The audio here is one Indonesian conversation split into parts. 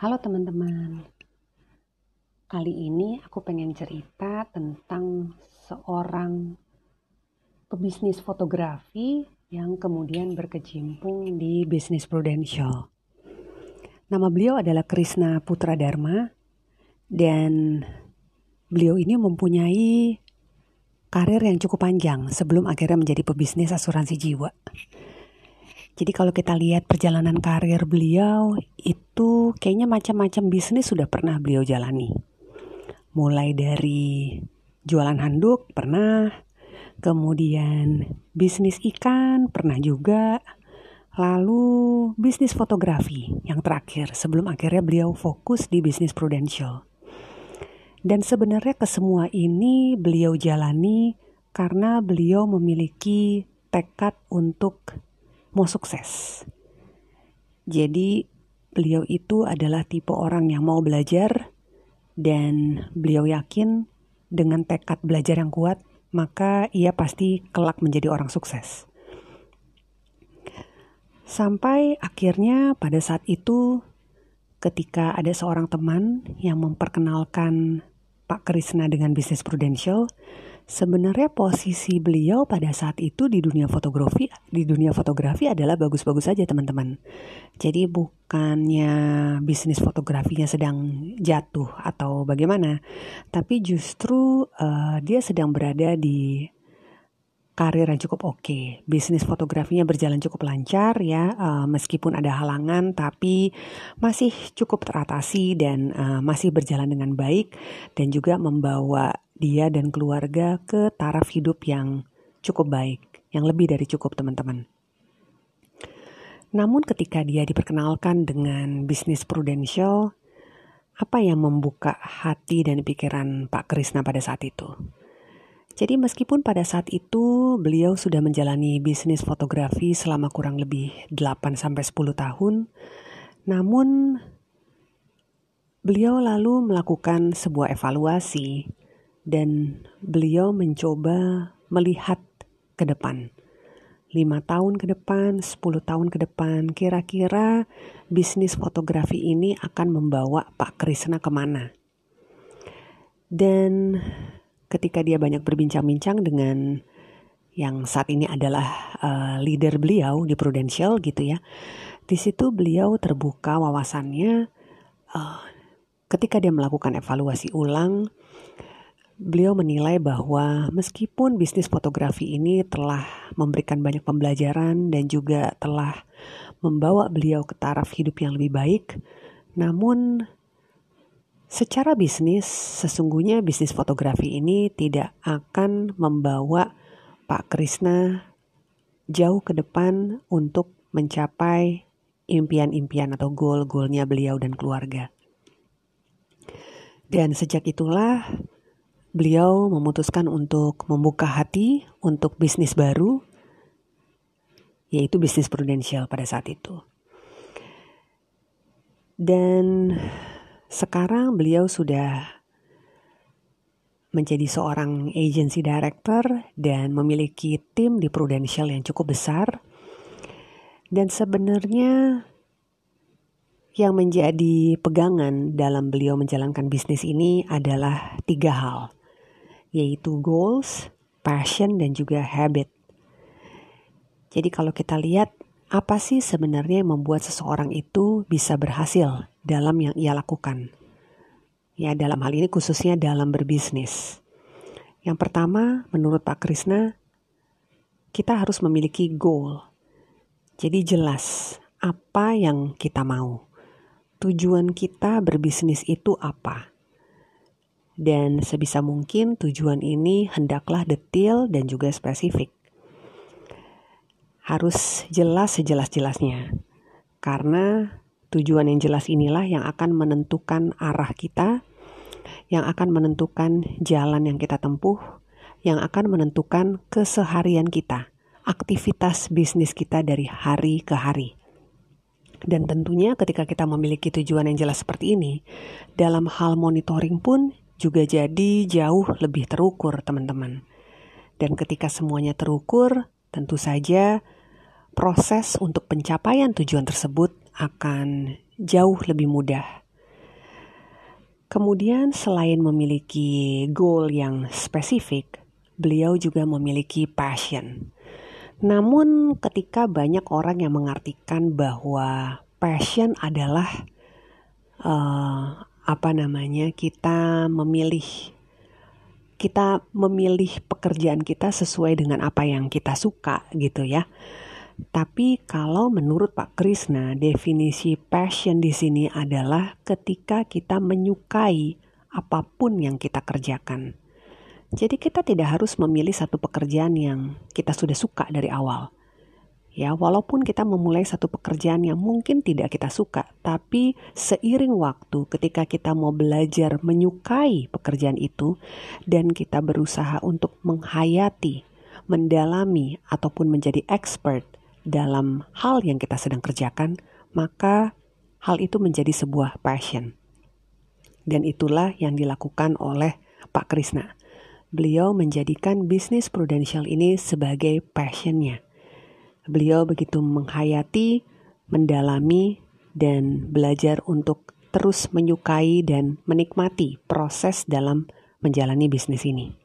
Halo teman-teman, kali ini aku pengen cerita tentang seorang pebisnis fotografi yang kemudian berkecimpung di bisnis prudential. Nama beliau adalah Krishna Putra Dharma dan beliau ini mempunyai karir yang cukup panjang sebelum akhirnya menjadi pebisnis asuransi jiwa. Jadi kalau kita lihat perjalanan karir beliau itu kayaknya macam-macam bisnis sudah pernah beliau jalani. Mulai dari jualan handuk pernah, kemudian bisnis ikan pernah juga, lalu bisnis fotografi yang terakhir sebelum akhirnya beliau fokus di bisnis prudential. Dan sebenarnya kesemua ini beliau jalani karena beliau memiliki tekad untuk mau sukses. Jadi beliau itu adalah tipe orang yang mau belajar dan beliau yakin dengan tekad belajar yang kuat maka ia pasti kelak menjadi orang sukses. Sampai akhirnya pada saat itu ketika ada seorang teman yang memperkenalkan Pak Krisna dengan bisnis prudential, Sebenarnya posisi beliau pada saat itu di dunia fotografi di dunia fotografi adalah bagus-bagus saja teman-teman. Jadi bukannya bisnis fotografinya sedang jatuh atau bagaimana, tapi justru uh, dia sedang berada di karir yang cukup oke. Okay. Bisnis fotografinya berjalan cukup lancar ya, uh, meskipun ada halangan, tapi masih cukup teratasi dan uh, masih berjalan dengan baik dan juga membawa dia dan keluarga ke taraf hidup yang cukup baik, yang lebih dari cukup teman-teman. Namun ketika dia diperkenalkan dengan bisnis prudential, apa yang membuka hati dan pikiran Pak Krisna pada saat itu? Jadi meskipun pada saat itu beliau sudah menjalani bisnis fotografi selama kurang lebih 8 sampai 10 tahun, namun beliau lalu melakukan sebuah evaluasi dan beliau mencoba melihat ke depan. Lima tahun ke depan, sepuluh tahun ke depan, kira-kira bisnis fotografi ini akan membawa Pak Krisna ke mana? Dan ketika dia banyak berbincang-bincang dengan yang saat ini adalah uh, leader beliau di Prudential gitu ya, di situ beliau terbuka wawasannya uh, ketika dia melakukan evaluasi ulang beliau menilai bahwa meskipun bisnis fotografi ini telah memberikan banyak pembelajaran dan juga telah membawa beliau ke taraf hidup yang lebih baik, namun secara bisnis sesungguhnya bisnis fotografi ini tidak akan membawa Pak Krisna jauh ke depan untuk mencapai impian-impian atau goal-goalnya beliau dan keluarga. Dan sejak itulah beliau memutuskan untuk membuka hati untuk bisnis baru, yaitu bisnis prudensial pada saat itu. Dan sekarang beliau sudah menjadi seorang agency director dan memiliki tim di Prudential yang cukup besar. Dan sebenarnya yang menjadi pegangan dalam beliau menjalankan bisnis ini adalah tiga hal yaitu goals, passion, dan juga habit. Jadi kalau kita lihat apa sih sebenarnya yang membuat seseorang itu bisa berhasil dalam yang ia lakukan? Ya dalam hal ini khususnya dalam berbisnis. Yang pertama menurut Pak Krisna, kita harus memiliki goal. Jadi jelas apa yang kita mau. Tujuan kita berbisnis itu apa? dan sebisa mungkin tujuan ini hendaklah detail dan juga spesifik. Harus jelas sejelas-jelasnya, karena tujuan yang jelas inilah yang akan menentukan arah kita, yang akan menentukan jalan yang kita tempuh, yang akan menentukan keseharian kita, aktivitas bisnis kita dari hari ke hari. Dan tentunya ketika kita memiliki tujuan yang jelas seperti ini, dalam hal monitoring pun juga jadi jauh lebih terukur, teman-teman. Dan ketika semuanya terukur, tentu saja proses untuk pencapaian tujuan tersebut akan jauh lebih mudah Kemudian selain memiliki goal yang spesifik, beliau juga memiliki passion. Namun ketika banyak orang yang mengartikan bahwa passion adalah uh, apa namanya kita memilih kita memilih pekerjaan kita sesuai dengan apa yang kita suka gitu ya. Tapi kalau menurut Pak Krisna, definisi passion di sini adalah ketika kita menyukai apa pun yang kita kerjakan. Jadi kita tidak harus memilih satu pekerjaan yang kita sudah suka dari awal. Ya, walaupun kita memulai satu pekerjaan yang mungkin tidak kita suka, tapi seiring waktu ketika kita mau belajar menyukai pekerjaan itu dan kita berusaha untuk menghayati, mendalami ataupun menjadi expert dalam hal yang kita sedang kerjakan, maka hal itu menjadi sebuah passion. Dan itulah yang dilakukan oleh Pak Krisna. Beliau menjadikan bisnis prudensial ini sebagai passionnya Beliau begitu menghayati, mendalami, dan belajar untuk terus menyukai dan menikmati proses dalam menjalani bisnis ini.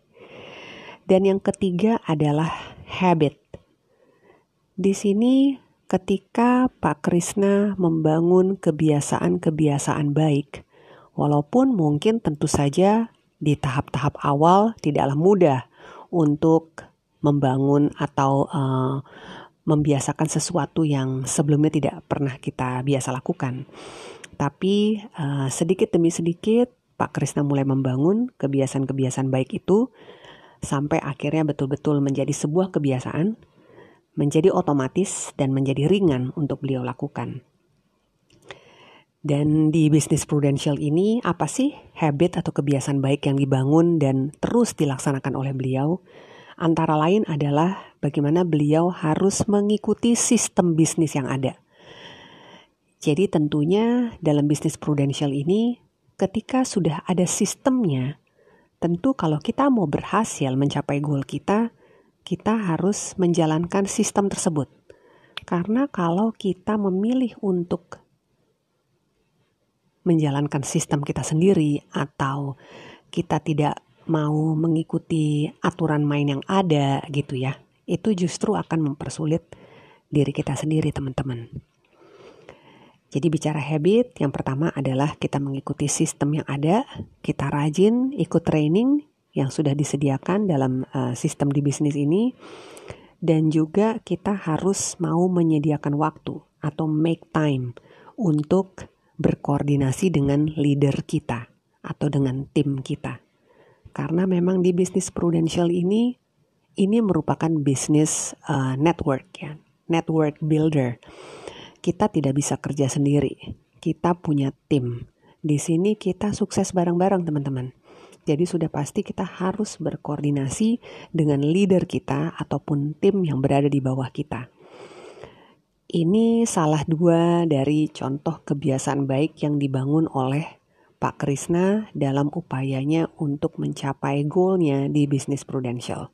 Dan yang ketiga adalah habit. Di sini ketika Pak Krisna membangun kebiasaan-kebiasaan baik, walaupun mungkin tentu saja di tahap-tahap awal tidaklah mudah untuk membangun atau uh, membiasakan sesuatu yang sebelumnya tidak pernah kita biasa lakukan. Tapi uh, sedikit demi sedikit Pak Krisna mulai membangun kebiasaan-kebiasaan baik itu sampai akhirnya betul-betul menjadi sebuah kebiasaan, menjadi otomatis dan menjadi ringan untuk beliau lakukan. Dan di bisnis prudential ini apa sih habit atau kebiasaan baik yang dibangun dan terus dilaksanakan oleh beliau? Antara lain adalah bagaimana beliau harus mengikuti sistem bisnis yang ada. Jadi tentunya dalam bisnis prudensial ini ketika sudah ada sistemnya, tentu kalau kita mau berhasil mencapai goal kita, kita harus menjalankan sistem tersebut. Karena kalau kita memilih untuk menjalankan sistem kita sendiri atau kita tidak mau mengikuti aturan main yang ada gitu ya, itu justru akan mempersulit diri kita sendiri teman-teman. Jadi bicara habit, yang pertama adalah kita mengikuti sistem yang ada, kita rajin ikut training yang sudah disediakan dalam uh, sistem di bisnis ini, dan juga kita harus mau menyediakan waktu atau make time untuk berkoordinasi dengan leader kita atau dengan tim kita. Karena memang di bisnis prudential ini ini merupakan bisnis uh, network ya, network builder. Kita tidak bisa kerja sendiri. Kita punya tim. Di sini kita sukses bareng-bareng teman-teman. Jadi sudah pasti kita harus berkoordinasi dengan leader kita ataupun tim yang berada di bawah kita. Ini salah dua dari contoh kebiasaan baik yang dibangun oleh Pak Krisna dalam upayanya untuk mencapai goalnya di bisnis prudential.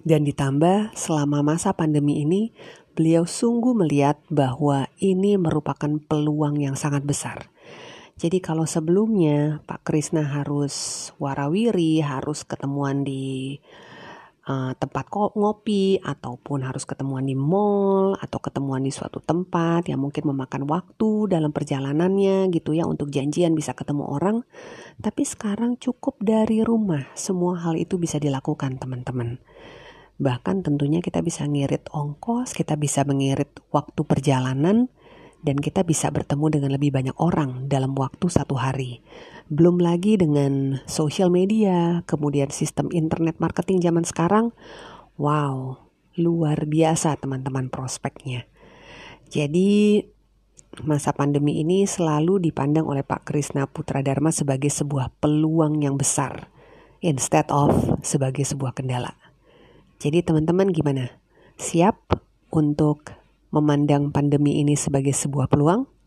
Dan ditambah selama masa pandemi ini, beliau sungguh melihat bahwa ini merupakan peluang yang sangat besar. Jadi kalau sebelumnya Pak Krisna harus warawiri, harus ketemuan di uh, tempat ngopi ataupun harus ketemuan di mall atau ketemuan di suatu tempat yang mungkin memakan waktu dalam perjalanannya gitu ya untuk janjian bisa ketemu orang tapi sekarang cukup dari rumah. Semua hal itu bisa dilakukan teman-teman. Bahkan tentunya kita bisa ngirit ongkos kita bisa mengirit waktu perjalanan dan kita bisa bertemu dengan lebih banyak orang dalam waktu satu hari. Belum lagi dengan social media, kemudian sistem internet marketing zaman sekarang. Wow, luar biasa teman-teman prospeknya. Jadi masa pandemi ini selalu dipandang oleh Pak Krisna Putra Dharma sebagai sebuah peluang yang besar instead of sebagai sebuah kendala. Jadi teman-teman gimana? Siap untuk memandang pandemi ini sebagai sebuah peluang?